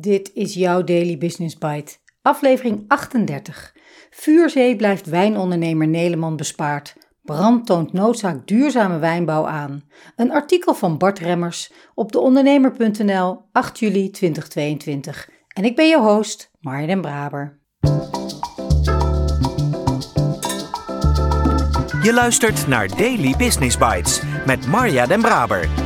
Dit is jouw Daily Business Bite, aflevering 38. Vuurzee blijft wijnondernemer Neleman bespaard. Brand toont noodzaak duurzame wijnbouw aan. Een artikel van Bart Remmers op deondernemer.nl 8 juli 2022. En ik ben je host, Marja den Braber. Je luistert naar Daily Business Bites met Marja den Braber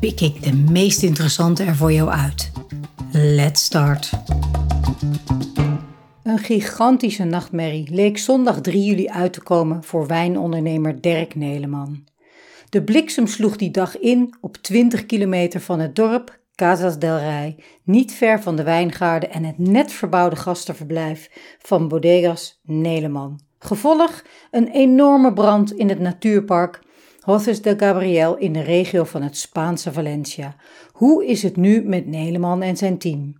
pik ik de meest interessante er voor jou uit. Let's start. Een gigantische nachtmerrie leek zondag 3 juli uit te komen voor wijnondernemer Dirk Neleman. De bliksem sloeg die dag in op 20 kilometer van het dorp Casas del Rey, niet ver van de wijngaarden en het net verbouwde gastenverblijf van Bodegas Neleman. Gevolg een enorme brand in het natuurpark José de Gabriel in de regio van het Spaanse Valencia. Hoe is het nu met Neleman en zijn team?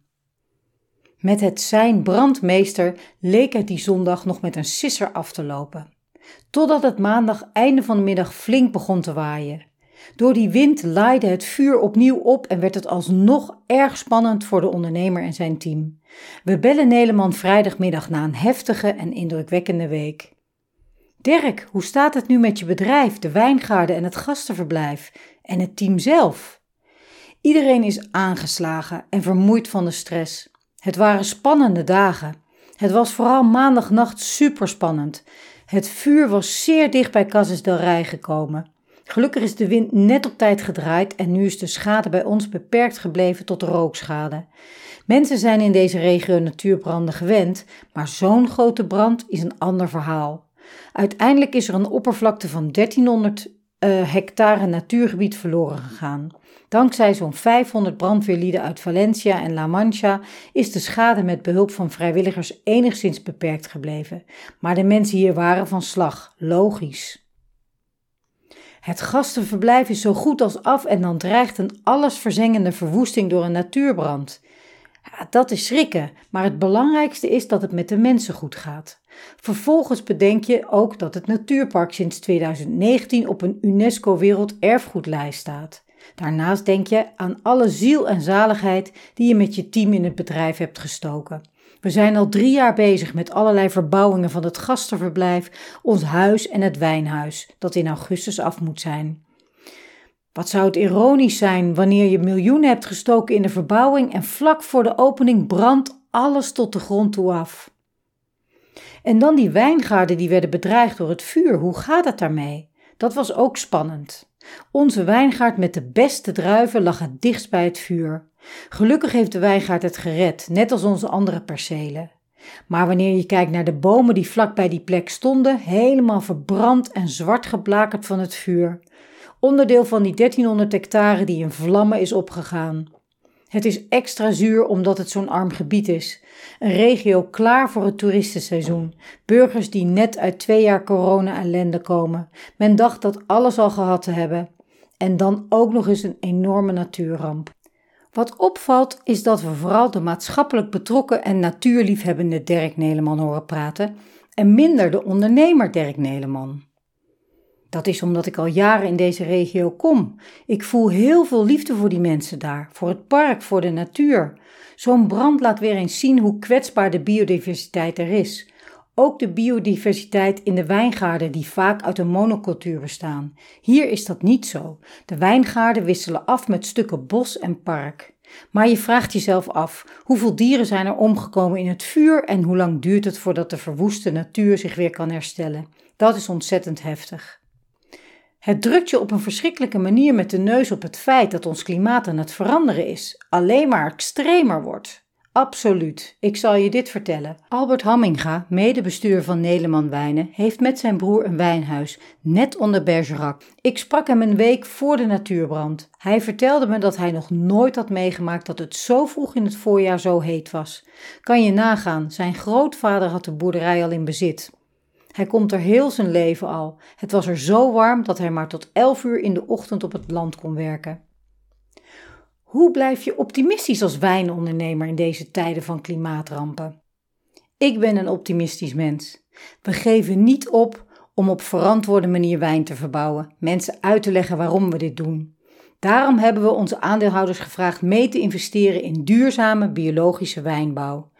Met het zijn brandmeester leek het die zondag nog met een sisser af te lopen. Totdat het maandag einde van de middag flink begon te waaien. Door die wind laaide het vuur opnieuw op en werd het alsnog erg spannend voor de ondernemer en zijn team. We bellen Neleman vrijdagmiddag na een heftige en indrukwekkende week. Dirk, hoe staat het nu met je bedrijf, de wijngaarden en het gastenverblijf en het team zelf? Iedereen is aangeslagen en vermoeid van de stress. Het waren spannende dagen. Het was vooral maandagnacht superspannend. Het vuur was zeer dicht bij Casas del Rey gekomen. Gelukkig is de wind net op tijd gedraaid en nu is de schade bij ons beperkt gebleven tot rookschade. Mensen zijn in deze regio natuurbranden gewend, maar zo'n grote brand is een ander verhaal. Uiteindelijk is er een oppervlakte van 1300 uh, eh, hectare natuurgebied verloren gegaan. Dankzij zo'n 500 brandweerlieden uit Valencia en La Mancha is de schade met behulp van vrijwilligers enigszins beperkt gebleven. Maar de mensen hier waren van slag, logisch. Het gastenverblijf is zo goed als af en dan dreigt een allesverzengende verwoesting door een natuurbrand. Dat is schrikken, maar het belangrijkste is dat het met de mensen goed gaat. Vervolgens bedenk je ook dat het natuurpark sinds 2019 op een UNESCO Werelderfgoedlijst staat. Daarnaast denk je aan alle ziel en zaligheid die je met je team in het bedrijf hebt gestoken. We zijn al drie jaar bezig met allerlei verbouwingen van het gastenverblijf, ons huis en het wijnhuis, dat in augustus af moet zijn. Wat zou het ironisch zijn wanneer je miljoenen hebt gestoken in de verbouwing en vlak voor de opening brandt alles tot de grond toe af. En dan die wijngaarden die werden bedreigd door het vuur. Hoe gaat het daarmee? Dat was ook spannend. Onze wijngaard met de beste druiven lag het dichtst bij het vuur. Gelukkig heeft de wijngaard het gered, net als onze andere percelen. Maar wanneer je kijkt naar de bomen die vlak bij die plek stonden, helemaal verbrand en zwart geblakerd van het vuur. Onderdeel van die 1300 hectare die in vlammen is opgegaan. Het is extra zuur omdat het zo'n arm gebied is. Een regio klaar voor het toeristenseizoen. Burgers die net uit twee jaar corona-ellende komen. Men dacht dat alles al gehad te hebben. En dan ook nog eens een enorme natuurramp. Wat opvalt is dat we vooral de maatschappelijk betrokken en natuurliefhebbende Dirk Neleman horen praten en minder de ondernemer Dirk Neleman. Dat is omdat ik al jaren in deze regio kom. Ik voel heel veel liefde voor die mensen daar, voor het park, voor de natuur. Zo'n brand laat weer eens zien hoe kwetsbaar de biodiversiteit er is. Ook de biodiversiteit in de wijngaarden die vaak uit een monocultuur bestaan. Hier is dat niet zo. De wijngaarden wisselen af met stukken bos en park. Maar je vraagt jezelf af: hoeveel dieren zijn er omgekomen in het vuur en hoe lang duurt het voordat de verwoeste natuur zich weer kan herstellen? Dat is ontzettend heftig. Het drukt je op een verschrikkelijke manier met de neus op het feit dat ons klimaat aan het veranderen is, alleen maar extremer wordt. Absoluut. Ik zal je dit vertellen. Albert Hamminga, medebestuur van Neleman Wijnen, heeft met zijn broer een wijnhuis, net onder Bergerac. Ik sprak hem een week voor de natuurbrand. Hij vertelde me dat hij nog nooit had meegemaakt dat het zo vroeg in het voorjaar zo heet was. Kan je nagaan, zijn grootvader had de boerderij al in bezit. Hij komt er heel zijn leven al. Het was er zo warm dat hij maar tot elf uur in de ochtend op het land kon werken. Hoe blijf je optimistisch als wijnondernemer in deze tijden van klimaatrampen? Ik ben een optimistisch mens. We geven niet op om op verantwoorde manier wijn te verbouwen, mensen uit te leggen waarom we dit doen. Daarom hebben we onze aandeelhouders gevraagd mee te investeren in duurzame biologische wijnbouw.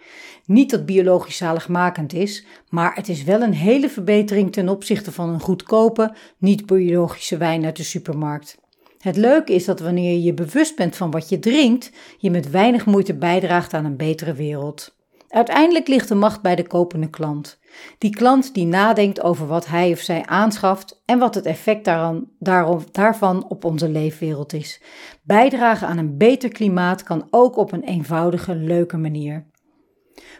Niet dat biologisch zaligmakend is, maar het is wel een hele verbetering ten opzichte van een goedkope, niet-biologische wijn uit de supermarkt. Het leuke is dat wanneer je je bewust bent van wat je drinkt, je met weinig moeite bijdraagt aan een betere wereld. Uiteindelijk ligt de macht bij de kopende klant. Die klant die nadenkt over wat hij of zij aanschaft en wat het effect daaraan, daarvan op onze leefwereld is. Bijdragen aan een beter klimaat kan ook op een eenvoudige, leuke manier.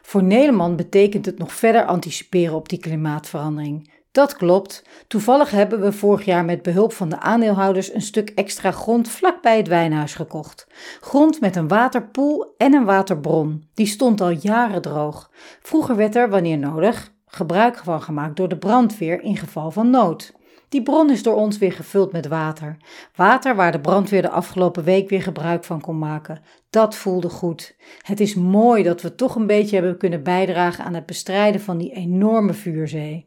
Voor Nederland betekent het nog verder anticiperen op die klimaatverandering. Dat klopt. Toevallig hebben we vorig jaar met behulp van de aandeelhouders een stuk extra grond vlakbij het wijnhuis gekocht. Grond met een waterpoel en een waterbron. Die stond al jaren droog. Vroeger werd er, wanneer nodig, gebruik van gemaakt door de brandweer in geval van nood. Die bron is door ons weer gevuld met water. Water waar de brandweer de afgelopen week weer gebruik van kon maken. Dat voelde goed. Het is mooi dat we toch een beetje hebben kunnen bijdragen aan het bestrijden van die enorme vuurzee.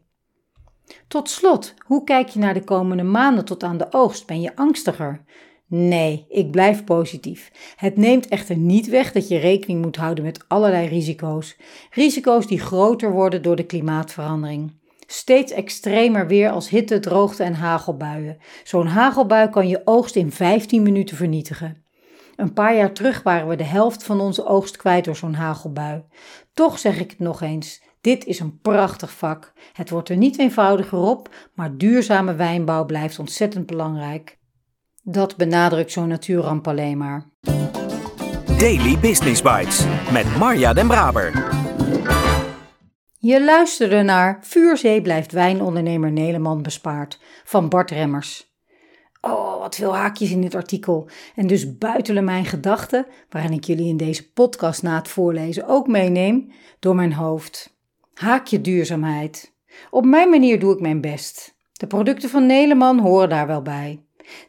Tot slot, hoe kijk je naar de komende maanden tot aan de oogst? Ben je angstiger? Nee, ik blijf positief. Het neemt echter niet weg dat je rekening moet houden met allerlei risico's. Risico's die groter worden door de klimaatverandering. Steeds extremer weer als hitte, droogte en hagelbuien. Zo'n hagelbui kan je oogst in 15 minuten vernietigen. Een paar jaar terug waren we de helft van onze oogst kwijt door zo'n hagelbui. Toch zeg ik het nog eens: dit is een prachtig vak. Het wordt er niet eenvoudiger op, maar duurzame wijnbouw blijft ontzettend belangrijk. Dat benadrukt zo'n natuurramp alleen maar. Daily Business Bites met Marja Den Braber. Je luisterde naar Vuurzee blijft wijnondernemer Nederland bespaard van Bart Remmers. Oh, wat veel haakjes in dit artikel. En dus buitelen mijn gedachten, waarin ik jullie in deze podcast na het voorlezen ook meeneem, door mijn hoofd. Haakje duurzaamheid. Op mijn manier doe ik mijn best. De producten van Neleman horen daar wel bij.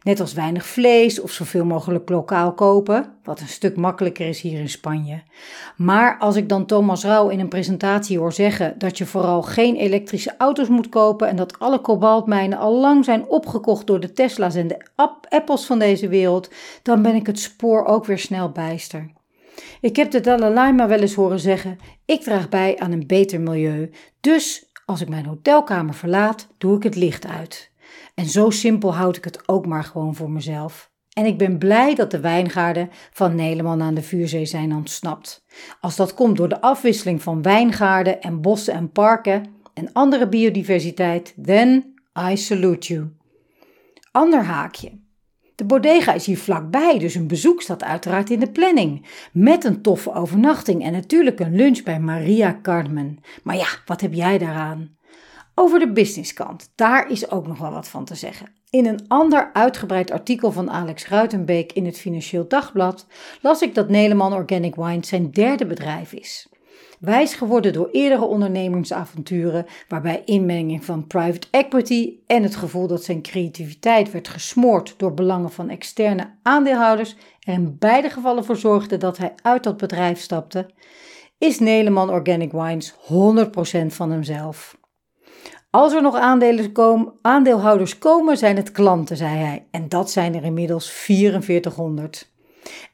Net als weinig vlees of zoveel mogelijk lokaal kopen, wat een stuk makkelijker is hier in Spanje. Maar als ik dan Thomas Rauw in een presentatie hoor zeggen dat je vooral geen elektrische auto's moet kopen en dat alle kobaltmijnen al lang zijn opgekocht door de Tesla's en de Apples van deze wereld, dan ben ik het spoor ook weer snel bijster. Ik heb de Dalai Lama wel eens horen zeggen: Ik draag bij aan een beter milieu. Dus als ik mijn hotelkamer verlaat, doe ik het licht uit. En zo simpel houd ik het ook maar gewoon voor mezelf. En ik ben blij dat de wijngaarden van Nederland aan de Vuurzee zijn ontsnapt. Als dat komt door de afwisseling van wijngaarden en bossen en parken en andere biodiversiteit, then I salute you. Ander haakje. De bodega is hier vlakbij, dus een bezoek staat uiteraard in de planning. Met een toffe overnachting en natuurlijk een lunch bij Maria Carmen. Maar ja, wat heb jij daaraan? Over de businesskant, daar is ook nog wel wat van te zeggen. In een ander uitgebreid artikel van Alex Ruitenbeek in het Financieel Dagblad las ik dat Nederland Organic Wines zijn derde bedrijf is. Wijs geworden door eerdere ondernemingsavonturen, waarbij inmenging van private equity en het gevoel dat zijn creativiteit werd gesmoord door belangen van externe aandeelhouders er in beide gevallen voor zorgde dat hij uit dat bedrijf stapte, is Neleman Organic Wines 100% van hemzelf. Als er nog aandeelhouders komen, zijn het klanten, zei hij. En dat zijn er inmiddels 4400.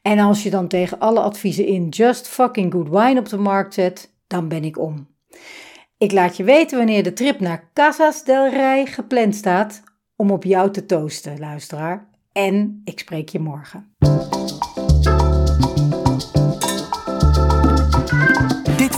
En als je dan tegen alle adviezen in just fucking good wine op de markt zet, dan ben ik om. Ik laat je weten wanneer de trip naar Casas del Rey gepland staat om op jou te toosten, luisteraar. En ik spreek je morgen.